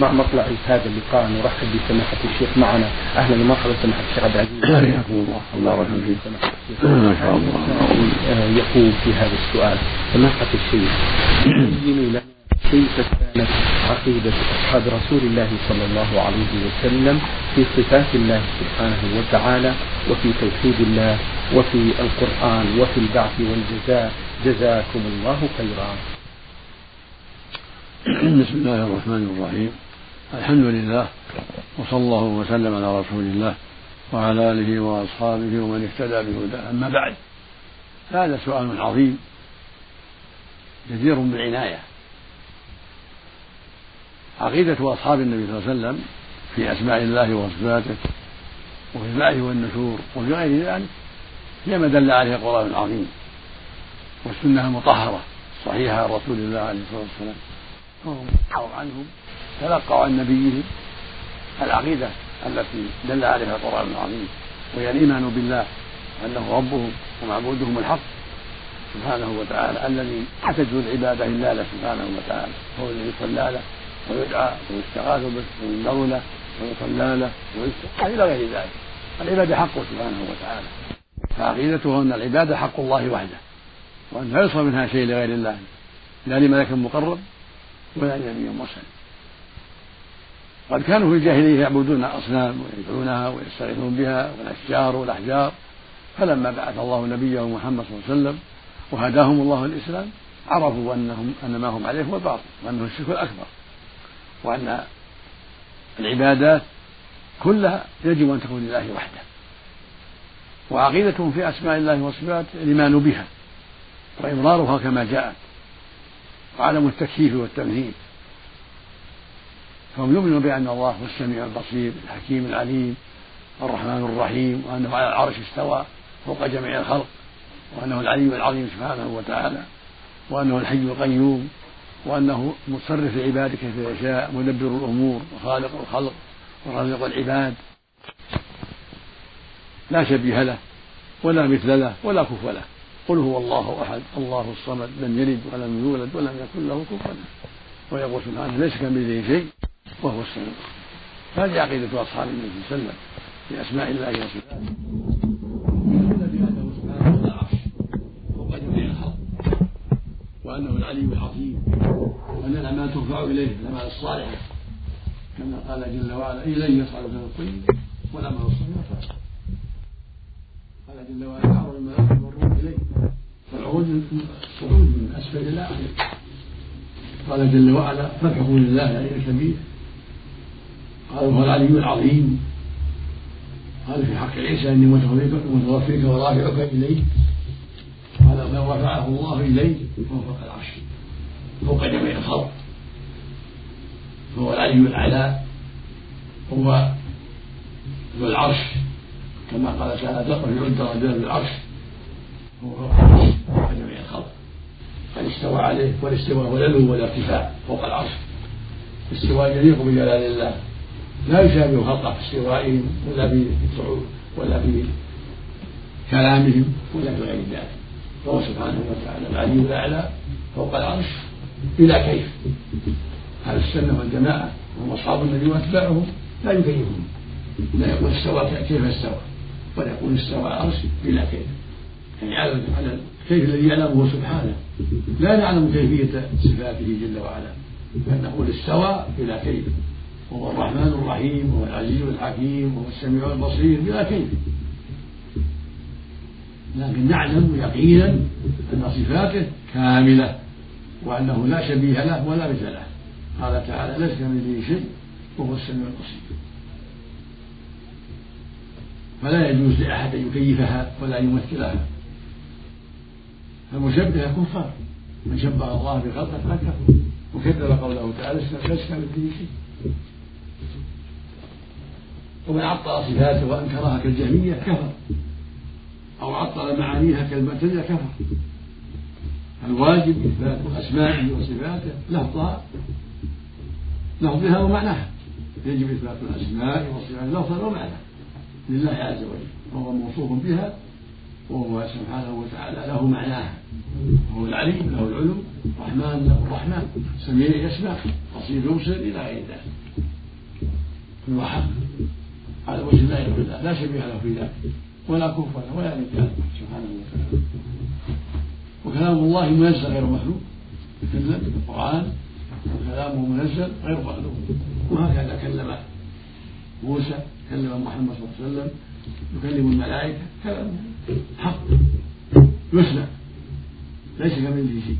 مع مطلع هذا اللقاء. نرحب بسماحة الشيخ معنا. أهلا ومرحبا سماحة الشيخ عبد العزيز. حياكم الله الله يرحم فيك يقول في هذا السؤال. سماحة الشيخ بينوا لنا كيف كانت عقيدة أصحاب رسول الله صلى الله عليه وسلم في صفات الله سبحانه وتعالى وفي توحيد الله وفي القرآن وفي البعث والجزاء؟ جزاكم الله خيرا. بسم الله الرحمن الرحيم. الحمد لله وصلى الله وسلم على رسول الله وعلى آله وأصحابه ومن اهتدى بهداه. أما بعد هذا سؤال عظيم جدير بالعنايه عقيدة أصحاب النبي صلى الله عليه وسلم في أسماء الله وصفاته وفي البعث والنشور وفي غير ذلك هي ما دل عليه القران العظيم والسنة المطهرة صحيحة عن رسول الله عليه الصلاة والسلام. فهم عنهم. تلقوا عن نبيهم العقيدة التي دل عليها القرآن العظيم وهي الإيمان بالله أنه ربهم ومعبودهم الحق سبحانه وتعالى الذي تجوز العبادة إلا له سبحانه وتعالى هو الذي يصلى له ويدعى ويستغاث به وينذر له ويصلى له ويستغاث إلى غير ذلك. العبادة حقه سبحانه وتعالى. فعقيدته أن العبادة حق الله وحده وأن لا يصرف منها شيء لغير الله لا لملك مقرب ولا لنبي مرسل. قد كانوا في الجاهلية يعبدون الأصنام ويدعونها ويستغيثون بها والأشجار والأحجار. فلما بعث الله نبيه محمد صلى الله عليه وسلم وهداهم الله الإسلام عرفوا أنهم أن ما هم عليه هو الباطل وأنه الشرك الأكبر وأن العبادات كلها يجب أن تكون لله وحده. وعقيدتهم في أسماء الله وصفاته الإيمان بها وإمرارها كما جاءت وعدم التكييف والتمثيل فهم يؤمنون بأن الله هو السميع البصير الحكيم العليم الرحمن الرحيم وأنه على العرش استوى فوق جميع الخلق وأنه العلي العظيم سبحانه وتعالى وأنه الحي القيوم وأنه متصرف لعباده كيف يشاء مدبر الأمور وخالق الخلق ورازق العباد. لا شبيه له ولا مثل له ولا كفو له. قل هو الله أحد الله الصمد لم يلد ولم يولد ولم يكن له كفوا ويقول سبحانه ليس كمثله شيء. وهو السميع هذه عقيدة أصحاب النبي صلى الله عليه وسلم في أسماء الله وصفاته وأنه العلي العظيم وأن الأعمال ترفع إليه الأعمال الصالحة كما قال جل وعلا إليه يصعد الطيب والأعمال الصالحة قال جل وعلا تعرض الملائكة والروح إليه. والعروج الصعود من أسفل إلى أعلى قال جل وعلا فالحكم لله يعني الكبير. قال هو العلي العظيم. قال في حق عيسى إني متوفيك ورافعك الي قال من رفعه الله اليه فهو فوق العرش. فوق جميع الخلق. فهو العلي الأعلى. هو ذو العرش. كما قال تعالى تقف الدرجات بالعرش هو فوق العرش. فوق جميع الخلق. قد استوى عليه. والاستواء هو العلو والارتفاع فوق العرش. استواء يليق بجلال الله. لا يشابه خلقه في استوائهم ولا في صعود ولا في كلامهم ولا في غير ذلك. فهو سبحانه وتعالى العلي الأعلى فوق العرش بلا كيف؟ أهل السنة والجماعة وهم أصحاب النبي واتباعهم لا يكيفون لا يقول استوى كيف استوى؟ ولا يقول استوى العرش بلا كيف؟ يعني على على الكيف الذي يعلمه سبحانه؟ لا نعلم كيفية صفاته جل وعلا فنقول استوى بلا كيف؟ وهو الرحمن الرحيم وهو العزيز الحكيم وهو السميع البصير بلا كيف لكن نعلم يقينا أن صفاته كاملة وأنه لا شبيه له ولا مثل له. قال تعالى ليس كمثله شيء؟ وهو السميع البصير. فلا يجوز لأحد أن يكيفها ولا أن يمثلها. فالمشبهة كفار من شبه الله بخلقه فقد كفر وكذب قوله تعالى ليس كمثله شيء؟ ومن عطل صفاته وأنكرها كالجهمية كفر. أو عطل معانيها كالمعتزلة كفر. الواجب إثبات أسمائه وصفاته لفظها لفظها ومعناها. يجب إثبات الأسماء والصفات لفظا ومعنى لله عز وجل. وهو موصوف بها وهو سبحانه وتعالى له معناه وهو العليم له العلو الرحمن له الرحمن. سميع يسمع. بصير يبصر إلى غير ذلك. هو حق. على وجه لا يقول لا شبيه له في ذلك ولا كفر ولا نجاه سبحانه وتعالى. وكلام الله منزل غير مخلوق يتكلم القرآن وكلامه منزل غير مخلوق. وهكذا كلم موسى كلم محمد صلى الله عليه وسلم يكلم الملائكة كلامه حق يسمع ليس كمثله شيء.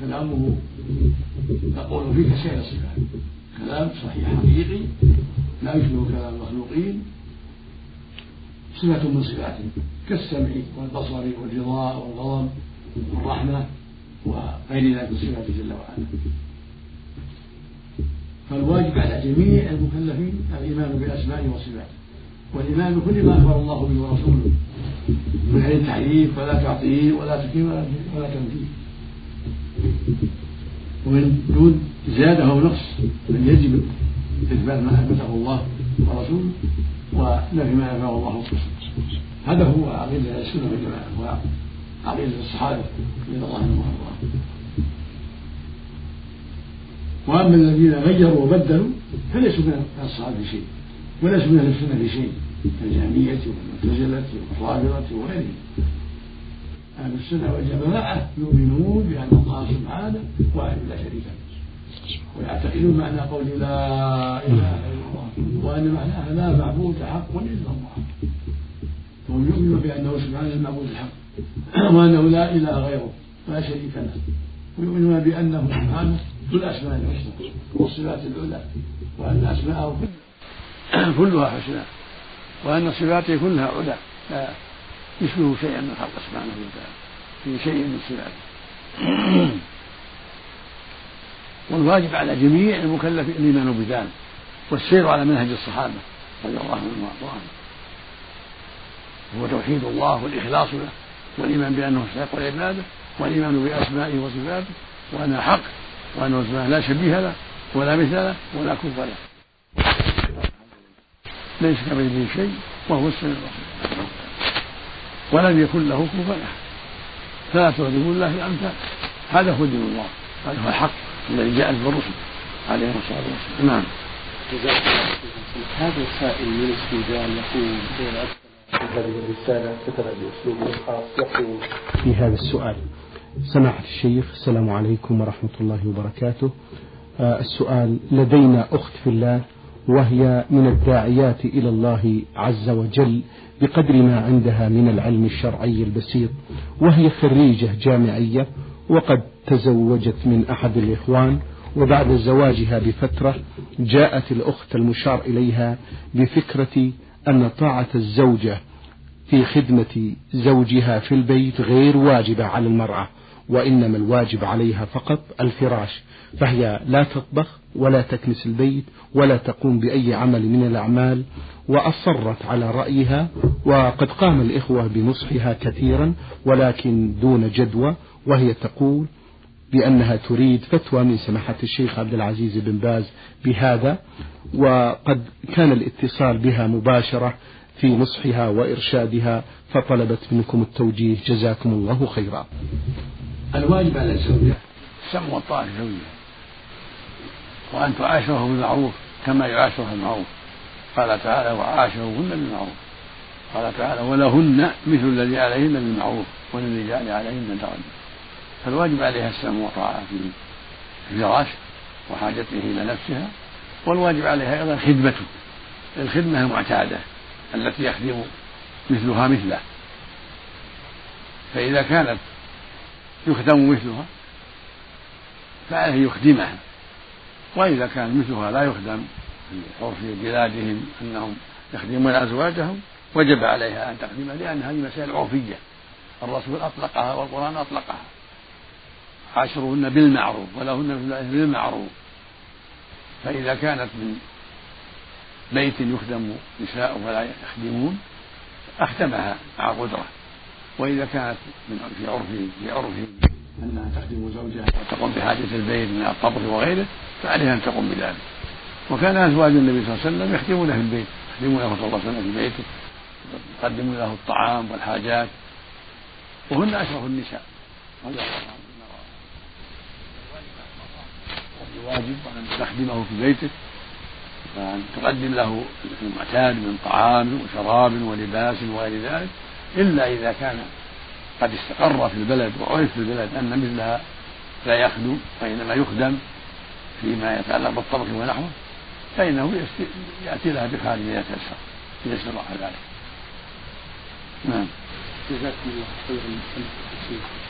كلامه يقول فيه كسائر الصفات. كلام صحيح حقيقي لا يشبه كلام المخلوقين صفة من صفاته كالسمع والبصر والرضا والغضب والرحمة وغير ذلك من صفاته جل وعلا. فالواجب على جميع المكلفين الإيمان بأسمائه وصفاته والإيمان بكل ما أخبر الله به ورسوله من غير تحريف ولا تعطيل ولا تكريم ولا تمثيل ومن دون زيادة أو نقص بل يجب إثبات ما أثبته الله ورسوله ونفي ما نفاه الله هذا هو عقيدة السنة والجماعة وعقيدة الصحابة رضي الله عنهم وأرضاهم. وأما الذين غيروا وبدلوا فليسوا من الصحابة في شيء وليسوا من أهل السنة في شيء كالجهمية والمعتزلة والرافضة وغيرهم. أهل السنة والجماعة يؤمنون بأن الله سبحانه واحد لا شريك له. ويعتقدون معنى قول لا إله إلا الله وأن معناها لا معبود حق إلا الله. وهم يؤمنون بأنه سبحانه المعبود الحق وأنه لا إله غيره لا شريك له. ويؤمنون بأنه سبحانه ذو الأسماء الحسنى والصفات العلى وأن أسماءه كلها حسنى وأن صفاته كلها علا لا يشبه شيئا من خلق سبحانه وتعالى في شيء من صفاته. والواجب على جميع المكلفين الايمان بذلك والسير على منهج الصحابة رضي الله عنهم وأرضاهم. هو توحيد الله والإخلاص له والإيمان بأنه يستحق العباده والإيمان بأسمائه وصفاته وانه حق وانه لا شبيه له ولا مثل له ولا كفر له. ليس كمثله شيء وهو السميع البصير. ولم يكن له كفوا أحد. فلا تضربوا الله الأمثال. هذا هو دين الله. هذا هو الحق. الذي جاءت بالرسل عليهم الصلاة والسلام. نعم. هذا السائل من السودان يقول هذه الرسالة كتبها بأسلوب خاص يقول في هذا السؤال. سماحة الشيخ السلام عليكم ورحمة الله وبركاته. آه السؤال لدينا أخت في الله وهي من الداعيات إلى الله عز وجل بقدر ما عندها من العلم الشرعي البسيط وهي خريجة جامعية وقد تزوجت من أحد الإخوان وبعد زواجها بفترة جاءت الأخت المشار إليها بفكرة أن طاعة الزوجة في خدمة زوجها في البيت غير واجبة على المرأة وإنما الواجب عليها فقط الفراش فهي لا تطبخ ولا تكنس البيت ولا تقوم بأي عمل من الأعمال وأصرت على رأيها وقد قام الإخوة بنصحها كثيرا ولكن دون جدوى وهي تقول بأنها تريد فتوى من سماحة الشيخ عبد العزيز بن باز بهذا وقد كان الاتصال بها مباشرة في نصحها وإرشادها فطلبت منكم التوجيه. جزاكم الله خيرا. الواجب على الزوجة سمع والطاعة زوجها وأن تعاشره بالمعروف كما يعاشرها المعروف. قال تعالى وعاشرهن بالمعروف قال تعالى ولهن مثل الذي عليهن بالمعروف وللرجال عليهن درجة فالواجب عليها السمع والطاعة في الفراش وحاجته إلى نفسها والواجب عليها أيضا خدمته الخدمة المعتادة التي يخدم مثلها مثله. فإذا كانت يخدم مثلها فعليه يخدمها وإذا كان مثلها لا يخدم في عرف بلادهم أنهم يخدمون أزواجهم وجب عليها أن تخدم لأن هذه مسائل عرفية. الرسول أطلقها والقرآن أطلقها. عاشروهن بالمعروف ولهن بالمعروف. فإذا كانت من بيت يخدم نساء ولا يخدمون أخدمها مع قدرة. وإذا كانت من في عرف في عرفهم أنها تخدم زوجها وتقوم بحاجة البيت من الطبخ وغيره فعليها أن تقوم بذلك. وكان أزواج النبي صلى الله عليه وسلم يخدمونه في البيت يخدمونه صلى الله عليه وسلم في بيته يقدمون له الطعام والحاجات. وهن أشرف النساء. رضي الله عنهن الواجب وأن تخدمه في بيته وأن تقدم له المعتاد من طعام وشراب ولباس وغير ذلك إلا إذا كان قد استقر في البلد وعرف في البلد أن مثلها لا يخدم وإنما يخدم فيما يتعلق بالطبخ ونحوه فإنه يأتي لها بخارج يتيسر إذا استطاع ذلك. نعم. جزاكم الله خيرا.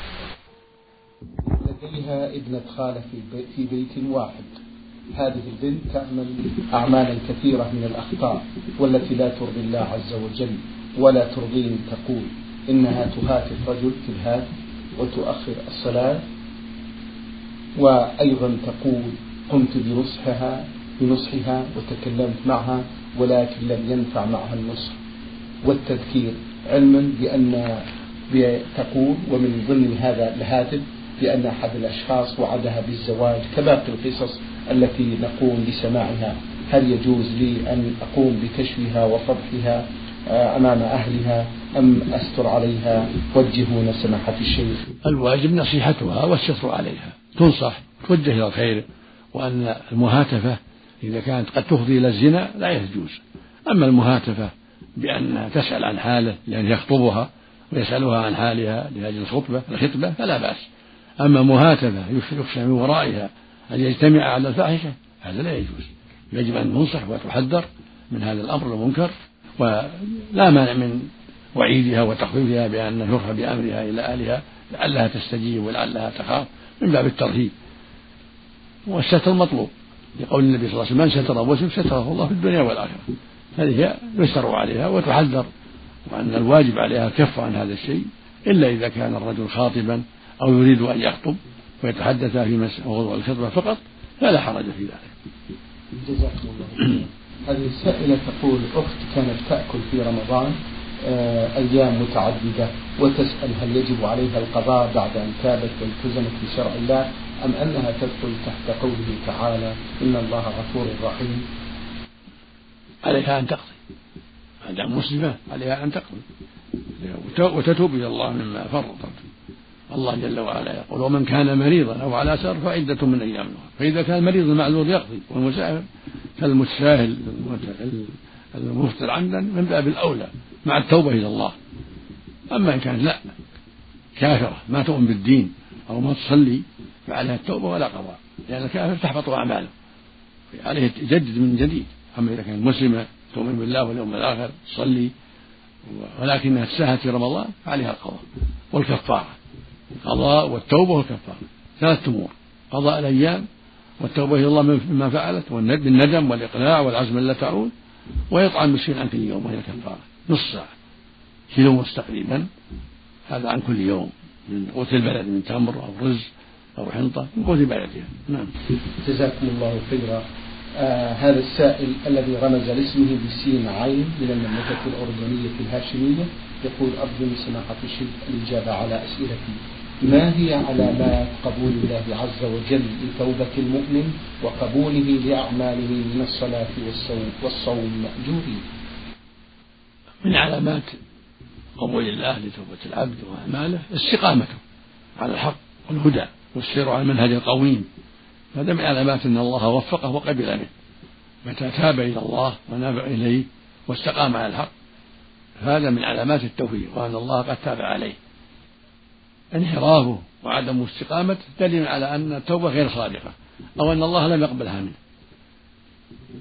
لديها ابنة خالة في بيت واحد. هذه البنت تعمل أعمالا كثيرة من الأخطاء والتي لا ترضي الله عز وجل ولا ترضيني تقول. إنها تهاتف رجل في الهاتف وتؤخر الصلاة. وأيضا تقول قمت بنصحها بنصحها وتكلمت معها ولكن لم ينفع معها النصح. والتذكير علما بأن تقول ومن ضمن هذا الهاتف بأن أحد الأشخاص وعدها بالزواج كباقي القصص التي نقوم بسماعها هل يجوز لي أن أقوم بكشفها وفضحها آه، أمام أهلها أم أستر عليها؟ وجهون سماحة الشيخ. الواجب نصيحتها والستر عليها. تنصح توجه إلى الخير وأن المهاتفة إذا كانت قد تفضي إلى الزنا لا يجوز. أما المهاتفة بأن تسأل عن حاله لأن يخطبها ويسألها عن حالها لأجل الخطبة الخطبة فلا بأس. أما مهاتفة يخشى من ورائها أن يجتمع على الفاحشة هذا لا يجوز. يجب أن تنصح وتحذر من هذا الأمر المنكر ولا مانع من وعيدها وتخويفها بأن يرفع بأمرها إلى أهلها لعلها تستجيب ولعلها تخاف من باب الترهيب. والستر مطلوب لقول النبي صلى الله عليه وسلم من ستر مسلم ستره الله في الدنيا والآخرة. هذه يسر عليها وتحذر وأن الواجب عليها الكف عن هذا الشيء إلا إذا كان الرجل خاطبا أو يريد أن يخطب ويتحدث في موضوع الخطبة فقط فلا حرج في ذلك. جزاكم الله هذه السائلة تقول أخت كانت تأكل في رمضان آه، أيام متعددة وتسأل هل يجب عليها القضاء بعد أن تابت والتزمت بشرع الله أم أنها تدخل تحت قوله تعالى إن الله غفور رحيم؟ عليها أن تقضي. ما دام مسلمة عليها أن تقضي. وتتوب إلى الله مما فرطت الله جل وعلا يقول ومن كان مريضا أو على سفر فعدة من أيام أخرى. فإذا كان مريض المعذور يقضي والمسافر كالمتساهل المفطر عمدا من باب الأولى مع التوبة إلى الله. أما إن كانت لا كافرة ما تؤمن بالدين أو ما تصلي فعليها التوبة ولا قضاء لأن الكافر تحبط أعماله. عليه يجدد من جديد. أما إذا كانت مسلمة تؤمن بالله واليوم الآخر تصلي ولكنها تساهلت في رمضان فعليها القضاء والكفارة. القضاء والتوبة والكفارة. ثلاثة أمور. قضاء الأيام والتوبة إلى الله مما فعلت بالندم والإقلاع والعزم لا تعود ويطعم مسكين عن كل يوم وهي الكفارة نص ساعة. كيلو ونص تقريبا هذا عن كل يوم. من قوت البلد من تمر أو رز أو حنطة. من قوت بلدها. نعم. جزاكم الله خيرا. آه هذا السائل الذي رمز لاسمه بسين عين من المملكة الأردنية الهاشمية يقول أرجو من سماحة الشيخ الإجابة على أسئلتي. ما هي علامات قبول الله عز وجل لتوبة المؤمن وقبوله لأعماله من الصلاة والصوم والصوم مأجورين؟ من علامات قبول الله لتوبة العبد وأعماله استقامته على الحق والهدى والسير على المنهج القويم. هذا من علامات أن الله وفقه وقبل منه. متى تاب إلى الله وناب إليه واستقام على الحق. هذا من علامات التوفيق وأن الله قد تاب عليه. انحرافه وعدم استقامته دليل على أن التوبة غير صادقة أو أن الله لم يقبلها منه.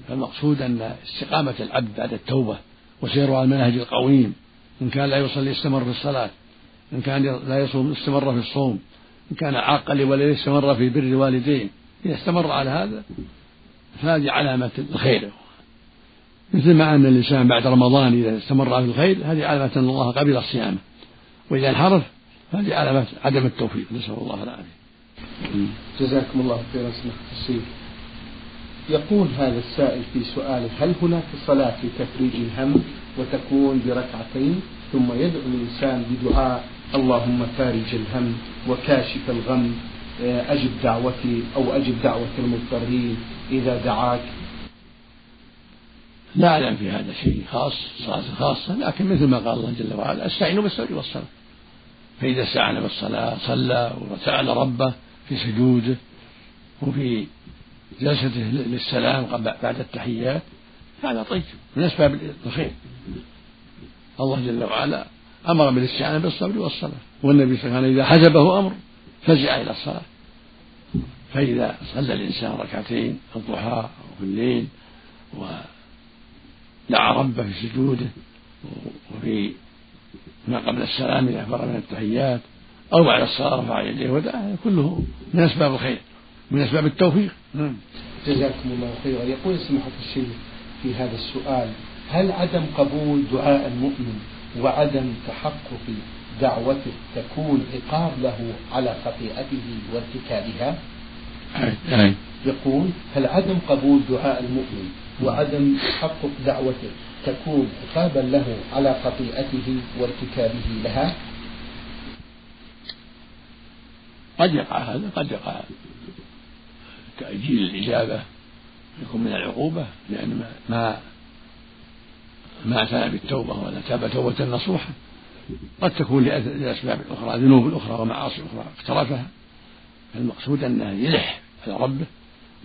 فالمقصود أن استقامة العبد بعد التوبة وسيره على المنهج القويم إن كان لا يصلي استمر في الصلاة إن كان لا يصوم استمر في الصوم إن كان عاقا لولديه استمر في بر والديه إذا استمر على هذا فهذه علامة الخير. مثل ما أن الإنسان بعد رمضان إذا استمر في الخير هذه علامة أن الله قبل صيامه وإذا انحرف هذه علامة عدم التوفيق نسأل الله العافية. جزاكم الله خيرا سماحة الشيخ يقول هذا السائل في سؤاله هل هناك صلاة لتفريج الهم وتكون بركعتين ثم يدعو الإنسان بدعاء اللهم فارج الهم وكاشف الغم أجب دعوتي أو أجب دعوة المضطرين إذا دعاك. لا أعلم في هذا شيء خاص صلاة خاصة لكن مثل ما قال الله جل وعلا أستعينوا بالصبر والصلاة فإذا استعان بالصلاة صلى وسأل ربه في سجوده وفي جلسته للسلام بعد التحيات هذا طيب. من أسباب الخير الله جل وعلا أمر بالاستعانة بالصبر والصلاة. والنبي صلى الله عليه وسلم إذا حجبه أمر فزع إلى الصلاة. فإذا صلى الإنسان ركعتين الضحى أو في الليل ودعا ربه في سجوده وفي ما قبل السلام إذا فرغ من التحيات أو بعد الصلاة رفع يديه ودعا كله من أسباب الخير من أسباب التوفيق. نعم. جزاكم الله خيرا. يقول سماحة الشيخ في هذا السؤال هل عدم قبول دعاء المؤمن وعدم تحقق دعوته تكون عقاب له على خطيئته وارتكابها؟ يقول هل عدم قبول دعاء المؤمن وعدم تحقق دعوته تكون عقابا له على خطيئته وارتكابه لها؟ قد يقع هذا قد يقع تأجيل الإجابة يكون من العقوبة لأن ما ما أتى بالتوبة ولا تاب توبة نصوحة. قد تكون لأسباب أخرى ذنوب أخرى ومعاصي أخرى اقترفها. المقصود أنه يلح على ربه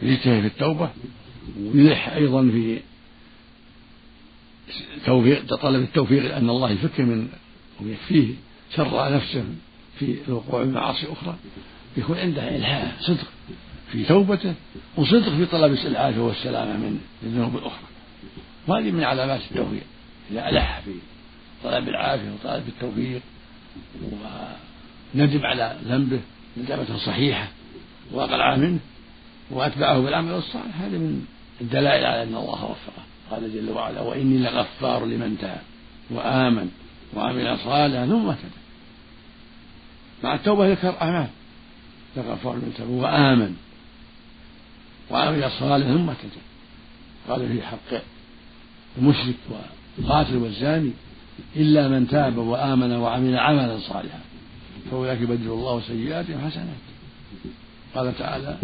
ويجتهد في التوبة ويلح أيضا في توفيق طلب التوفيق أن الله يفكه من ويكفيه شر نفسه في الوقوع في معاصي أخرى. يكون عنده إلحاح صدق في توبته وصدق في طلب العافية والسلامة من الذنوب الأخرى. وهذه من علامات التوفيق. إذا ألح في طلب العافية وطلب التوفيق وندم على ذنبه ندامة صحيحة وقلع منه وأتبعه بالعمل الصالح هذه من الدلائل على أن الله وفقه. قال جل وعلا وإني لغفار لمن تاب وآمن وعمل صالحا ثم اهتدى. مع التوبة ذكر أعمال لغفار لمن تاب وآمن وعمل صالحا ثم اهتدى. قال في حق المشرك والقاتل والزاني إلا من تاب وآمن وعمل عملا صالحا فأولئك يبدل الله سيئاتهم حسنات. قال تعالى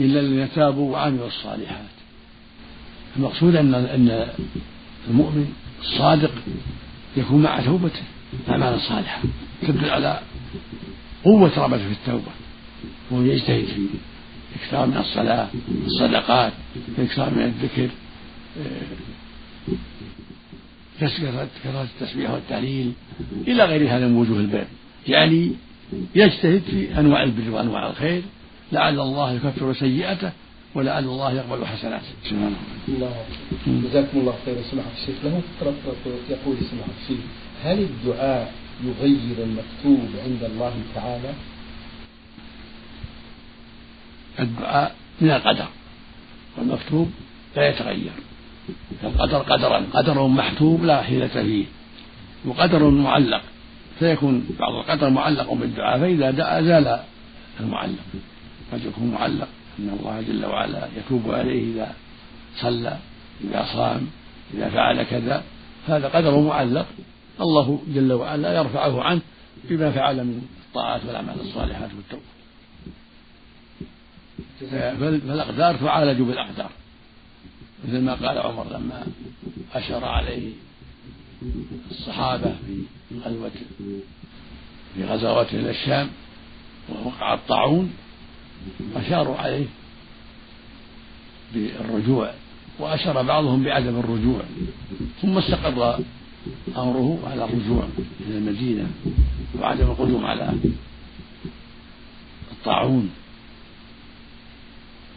إلا الذين تابوا وعملوا الصالحات. المقصود أن أن المؤمن الصادق يكون مع توبته أعمالا صالحة تدل على قوة رغبته في التوبة وهو يجتهد في إكثار من الصلاة الصدقات إكثار من الذكر كثرة التسبيح والتهليل إلى غير هذا من وجوه البر يعني يجتهد في أنواع البر وأنواع الخير لعل الله يكفر سيئته ولعل الله يقبل حسناته. سبحانه الله. جزاكم الله خيرا سماحة الشيخ له يقول سماحة الشيخ هل الدعاء يغير المكتوب عند الله تعالى؟ الدعاء من القدر. والمكتوب لا يتغير. القدر قدرا. قدر محتوب لا حيلة فيه. وقدر معلق. فيكون بعض القدر معلق بالدعاء فإذا دعا زال المعلق. قد يكون معلق. أن الله جل وعلا يتوب عليه إذا صلى إذا صام إذا فعل كذا. هذا قدر معلق الله جل وعلا يرفعه عنه بما فعل من الطاعات والأعمال الصالحات والتوبة. فالأقدار تعالج بالأقدار. مثل ما قال عمر لما أشار عليه الصحابة في غزوة في غزواته إلى الشام ووقع الطاعون أشاروا عليه بالرجوع وأشار بعضهم بعدم الرجوع ثم استقر أمره على الرجوع إلى المدينة وعدم القدوم على الطاعون.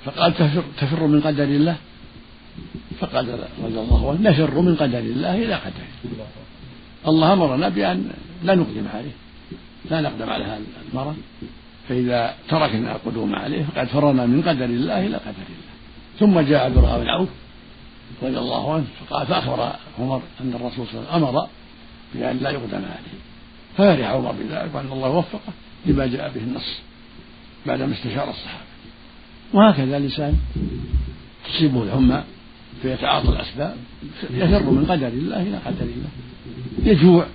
فقال تفر, تفر من قدر الله؟ فقال رضي الله عنه نفر من قدر الله إلى قدره. الله أمرنا بأن لا نقدم عليه لا نقدم على هذا المرض. فإذا تركنا القدوم عليه فقد فررنا من قدر الله إلى قدر الله. ثم جاء عبد الرحمن بن عوف رضي الله عنه فقال فأخبر عمر أن الرسول صلى الله عليه وسلم أمر بأن لا يقدم عليه. ففرح عمر بذلك وأن الله وفقه لما جاء به النص بعدما استشار الصحابة. وهكذا الإنسان تصيبه الحمى فيتعاطى الأسباب يفر من قدر الله إلى قدر الله. يجوع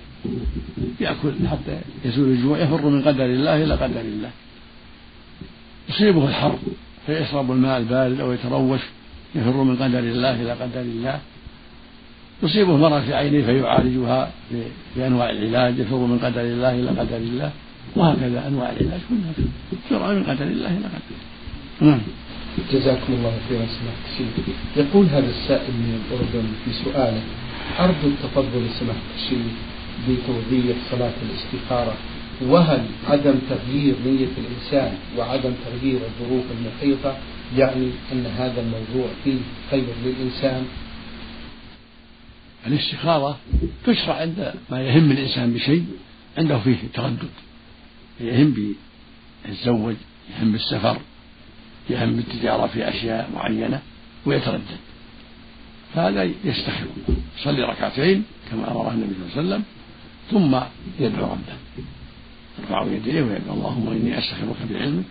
يأكل حتى يزول الجوع يفر من قدر الله إلى قدر الله. يصيبه الحر فيشرب الماء البارد أو يتروش يفر من قدر الله إلى قدر الله. يصيبه مرض في عينيه فيعالجها بأنواع العلاج يفر من قدر الله إلى قدر الله وهكذا أنواع العلاج كلها. ترى من قدر الله إلى قدر نعم. جزاكم الله خيرا سماحة الشيخ. يقول هذا السائل من الأردن في سؤاله أرجو التفضل سماحة الشيخ بتوضيح صلاة الاستخارة. وهل عدم تغيير نية الإنسان وعدم تغيير الظروف المحيطة يعني أن هذا الموضوع فيه خير للإنسان؟ الاستخارة تشرع عند ما يهم الإنسان بشيء عنده فيه تردد. يهم بالزوج يهم بالسفر يهم بالتجارة في أشياء معينة ويتردد. فهذا يستخير يصلي ركعتين كما أمره النبي صلى الله عليه وسلم ثم يدعو ربه. يرفع يديه ويقول اللهم إني أستخيرك بعلمك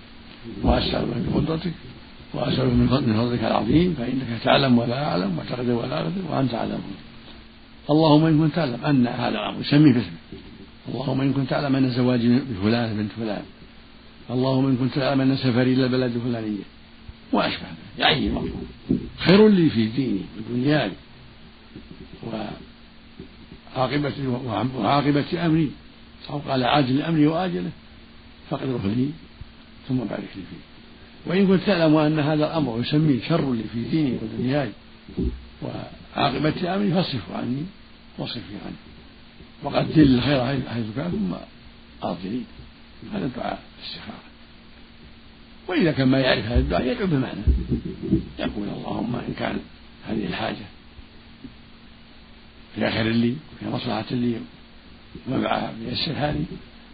وأسألك بقدرتك وأسألك من فضلك العظيم فإنك تعلم ولا أعلم وتقدر ولا أقدر وأنت أعلم اللهم إن كنت تعلم أن هذا الأمر سميه باسمه اللهم إن كنت تعلم أن زواجي بفلان بنت فلان اللهم إن كنت تعلم أن سفري إلى البلد الفلانية وأشبه يعني مطلوب خير لي في ديني ودنياي وعاقبة وعاقبة أمري أو قال عاجل أمري وآجله فاقدره لي ثم بارك لي فيه. وإن كنت تعلم أن هذا الأمر يسميه شر لي في ديني ودنياي وعاقبة أمري فاصرفه عني واصرفي عني. وقدر الخير حيث كان ثم أرضي هذا الدعاء الاستخارة وإذا كان ما يعرف هذا الدعاء يدعو بمعنى. يقول اللهم إن كان هذه الحاجة فيها خير لي وفيها مصلحة لي ومعها ييسرها لي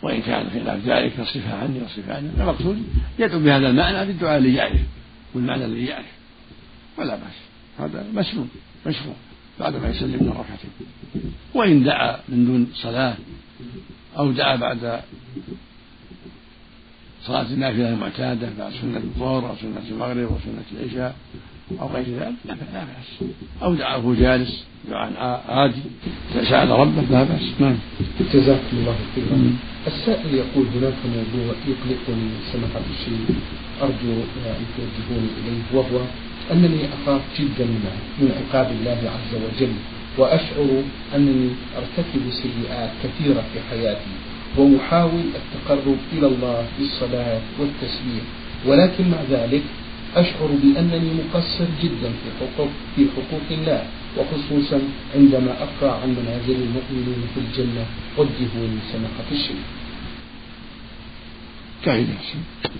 وإن كان خلاف ذلك فاصرفها عني واصرفها عني المقصود يدعو بهذا المعنى في الدعاء الذي يعرف والمعنى الذي يعرف. ولا بأس. هذا مسنون مشروع. بعد ما يسلم من الركعتين وإن دعا من دون صلاة أو دعا بعد صلاة النافلة المعتادة بعد سنة الظهر أو سنة المغرب أو سنة العشاء أو غير ذلك؟ لا بأس. أو دعاه جالس دعاء عادي سأل ربه لا بأس. نعم. جزاكم الله خيرا. السائل يقول هناك موضوع يقلقني سماحة الشيخ أرجو أن توجهوني إليه وهو أنني أخاف جدا من عقاب الله عز وجل وأشعر أنني أرتكب سيئات كثيرة في حياتي وأحاول التقرب إلى الله بالصلاة والتسبيح ولكن مع ذلك أشعر بأنني مقصر جدا في حقوق في حقوق الله وخصوصا عندما أقرأ عن منازل المؤمنين في الجنة وجهوني سماحة الشيخ.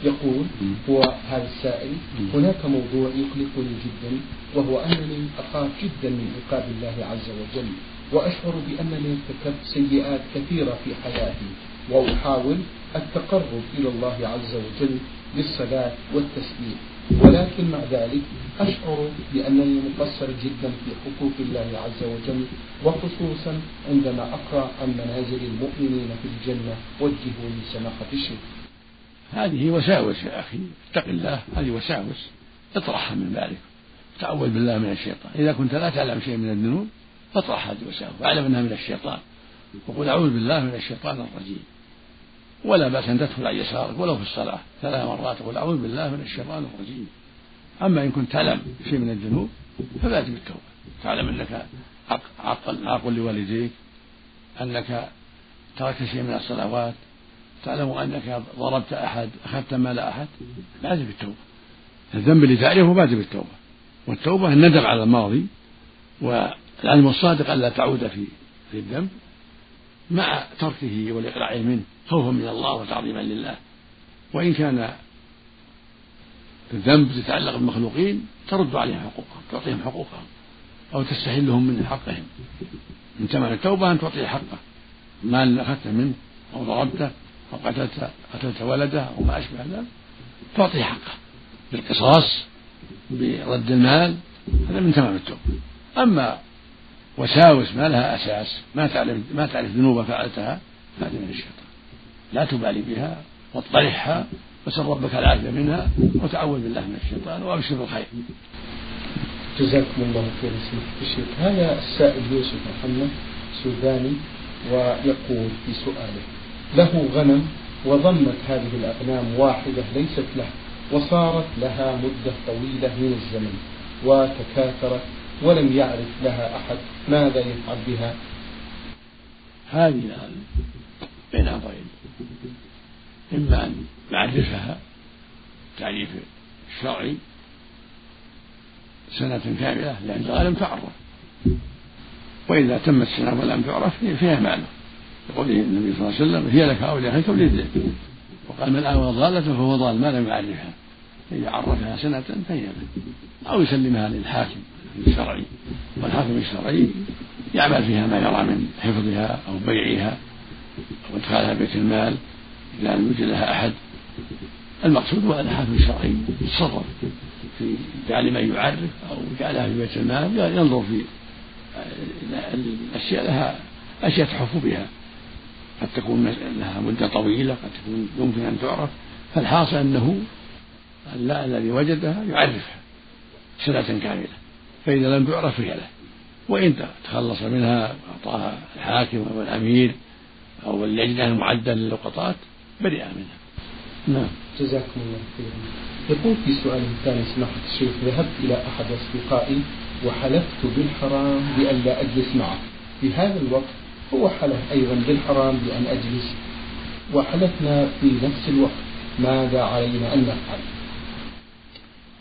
يقول هو هذا السائل هناك موضوع يقلقني جدا وهو أنني أخاف جدا من عقاب الله عز وجل وأشعر بأنني ارتكبت سيئات كثيرة في حياتي وأحاول التقرب إلى الله عز وجل بالصلاة والتسبيح. ولكن مع ذلك أشعر بأنني مقصر جدا في حقوق الله عز وجل وخصوصا عندما أقرأ عن منازل المؤمنين في الجنة. وجهوني سماحة الشيخ. هذه وساوس يا أخي اتق الله هذه وساوس. اطرحها من بالك تعوذ بالله من الشيطان. إذا كنت لا تعلم شيء من الذنوب فاطرح هذه الوساوس واعلم أنها من الشيطان. وقل أعوذ بالله من الشيطان الرجيم. ولا بأس أن تدخل عن يسارك ولو في الصلاة ثلاث مرات تقول أعوذ بالله من الشيطان الرجيم. أما إن كنت تعلم شيء من الذنوب فبادر بالتوبة. تعلم أنك عقل عاقل لوالديك أنك تركت شيء من الصلوات تعلم أنك ضربت أحد أخذت مال أحد بادر بالتوبة. الذنب اللي تعرفه بادر بالتوبة. والتوبة الندم على الماضي والعلم الصادق ألا تعود في في الذنب. مع تركه والإقلاع منه خوفا من الله وتعظيما لله. وإن كان الذنب يتعلق بالمخلوقين ترد عليهم حقوقهم تعطيهم حقوقهم أو تستحلهم من حقهم. من تمام التوبة أن تعطيه حقه. مال أخذته منه أو ضربته أو قتلت قتلت ولده أو ما أشبه ذلك تعطيه حقه. بالقصاص برد المال هذا من تمام التوبة. أما وساوس ما لها أساس ما تعرف ما تعرف ذنوب فعلتها هذه من الشيطان. لا تبالي بها واطرحها وسل ربك العافية منها وتعوذ بالله من الشيطان وأبشر بالخير. جزاكم الله خير الشيخ. هذا السائل يوسف محمد سوداني ويقول في سؤاله له غنم وضمت هذه الأغنام واحدة ليست له وصارت لها مدة طويلة من الزمن وتكاثرت ولم يعرف لها أحد ماذا يفعل بها. هذه بين أمرين إما أن يعرفها تعريف الشرعي سنة كاملة لأنها لم تعرف. وإذا تمت السنة ولم تعرف فيها ماله يقول النبي صلى الله عليه وسلم هي لك أو لأخيك للذئب وقال من آوى ضالة فهو ضال ما لم يعرفها. إذا عرفها سنة فهي له أو يسلمها للحاكم. الشرعي. والحاكم الشرعي يعمل فيها ما يرى من حفظها أو بيعها أو إدخالها بيت المال إذا لم يوجد لها أحد. المقصود هو الحاكم الشرعي يتصرف في جعل من يعرف أو جعلها في بيت المال ينظر في الأشياء لها أشياء تحف بها. قد تكون لها مدة طويلة قد تكون يمكن أن تعرف. فالحاصل أنه الذي وجدها يعرفها سنة كاملة. فإذا لم تعرف فهي له. وإن تخلص منها أعطاها الحاكم أو الأمير أو اللجنة المعدة للقطات برئ منها. نعم. جزاكم الله خيرا. يقول في سؤال ثاني سماحة الشيخ ذهبت إلى أحد أصدقائي وحلفت بالحرام بألا أجلس معه. في هذا الوقت هو حلف أيضا بالحرام بأن أجلس. وحلفنا في نفس الوقت ماذا علينا أن نفعل؟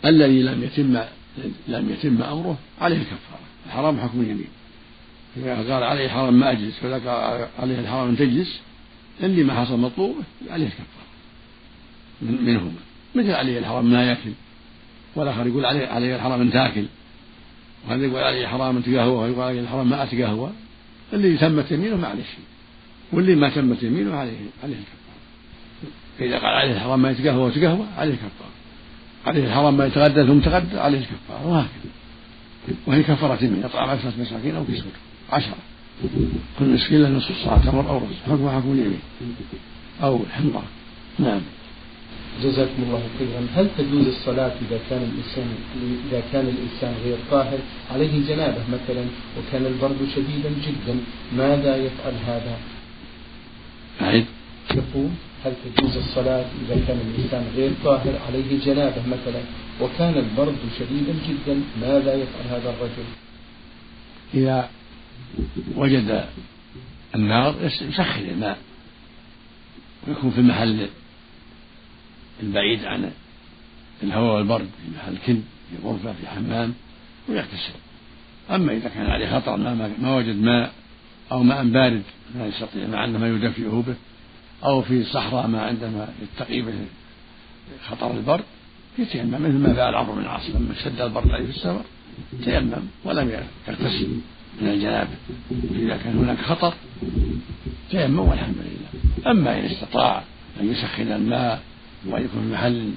الذي لم يتم لم يتم أمره عليه الكفارة. الحرام حكم اليمين. إذا قال عليه الحرام ما أجلس فلا قال عليه الحرام أن تجلس اللي ما حصل مطلوبه عليه الكفارة. من منهما. مثل عليه الحرام ما يأكل. والآخر يقول عليه عليه الحرام أن تأكل. وهذا يقول عليه الحرام أن تقهوى ويقول عليه الحرام ما أتقهوى. اللي تمت يمينه ما عليه شيء. واللي ما تمت يمينه عليه عليه الكفارة. فإذا قال عليه الحرام ما يتقهوى وتقهوى عليه الكفارة. عليه الحرام ما يتغدى ثم تغدى عليه الكفارة وهكذا. وهي كفارة يمين إطعام عشرة مساكين أو كسوة عشرة. كل مسكين له نصف صاع تمر أو رز حكم حكم اليمين أو الحنطة نعم. جزاكم الله خيرا. هل تجوز الصلاة إذا كان الإنسان إذا كان الإنسان غير طاهر؟ عليه جنابة مثلا وكان البرد شديدا جدا ماذا يفعل هذا؟ أعد يقول هل تجوز الصلاة إذا كان الإنسان غير طاهر عليه جنابة مثلا؟ وكان البرد شديدا جدا ماذا يفعل هذا الرجل؟ إذا وجد النار يسخن الماء ويكون في المحل البعيد عن الهواء والبرد في محل كن في غرفة في حمام ويغتسل. أما إذا كان عليه خطر ما, ما وجد ماء أو ماء بارد لا يستطيع ما عنده ما يدفئه به. أو في الصحراء ما عندما يتقي به خطر البرد يتيمم. مثل ما فعل عمرو بن العاص لما اشتد البرد عليه في السفر تيمم ولم يغتسل من الجنابة. إذا كان هناك خطر تيمم والحمد لله. أما إن استطاع أن يسخن الماء وأن يكون في محل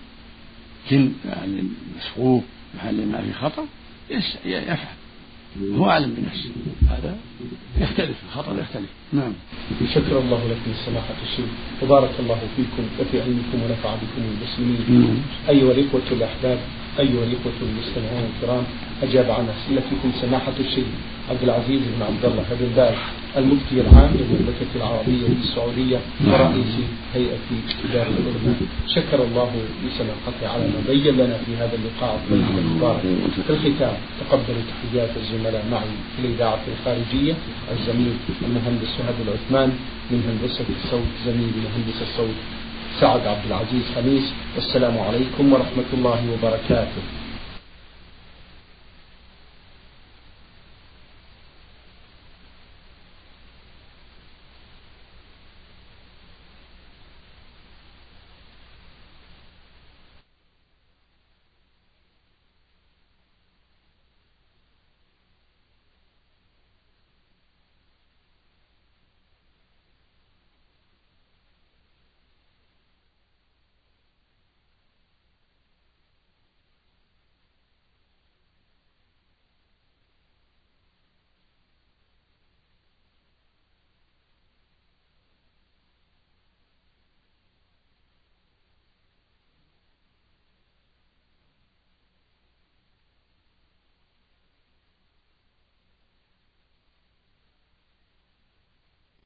كن محل مسقوف محل ما فيه خطر يفعل. هو أعلم بنفسه هذا يختلف الخطر يختلف. نعم. شكر الله لكم سماحة الشيخ وبارك الله فيكم وفي علمكم ونفع بكم المسلمين. نعم. أيها الإخوة الأحباب أيها الإخوة المستمعون الكرام أجاب عن أسئلتكم سماحة الشيخ عبد العزيز بن عبد الله بن باز المفتي العام للمملكة العربية السعودية ورئيس هيئة إدارة العلماء. شكر الله لسماحته على ما بين لنا في هذا اللقاء الطيب المبارك. في الختام تقبلوا تحيات الزملاء معي في الإذاعة الخارجية الزميل المهندس سهد العثمان من هندسة الصوت زميل مهندس الصوت سعد عبد العزيز خميس. والسلام عليكم ورحمة الله وبركاته.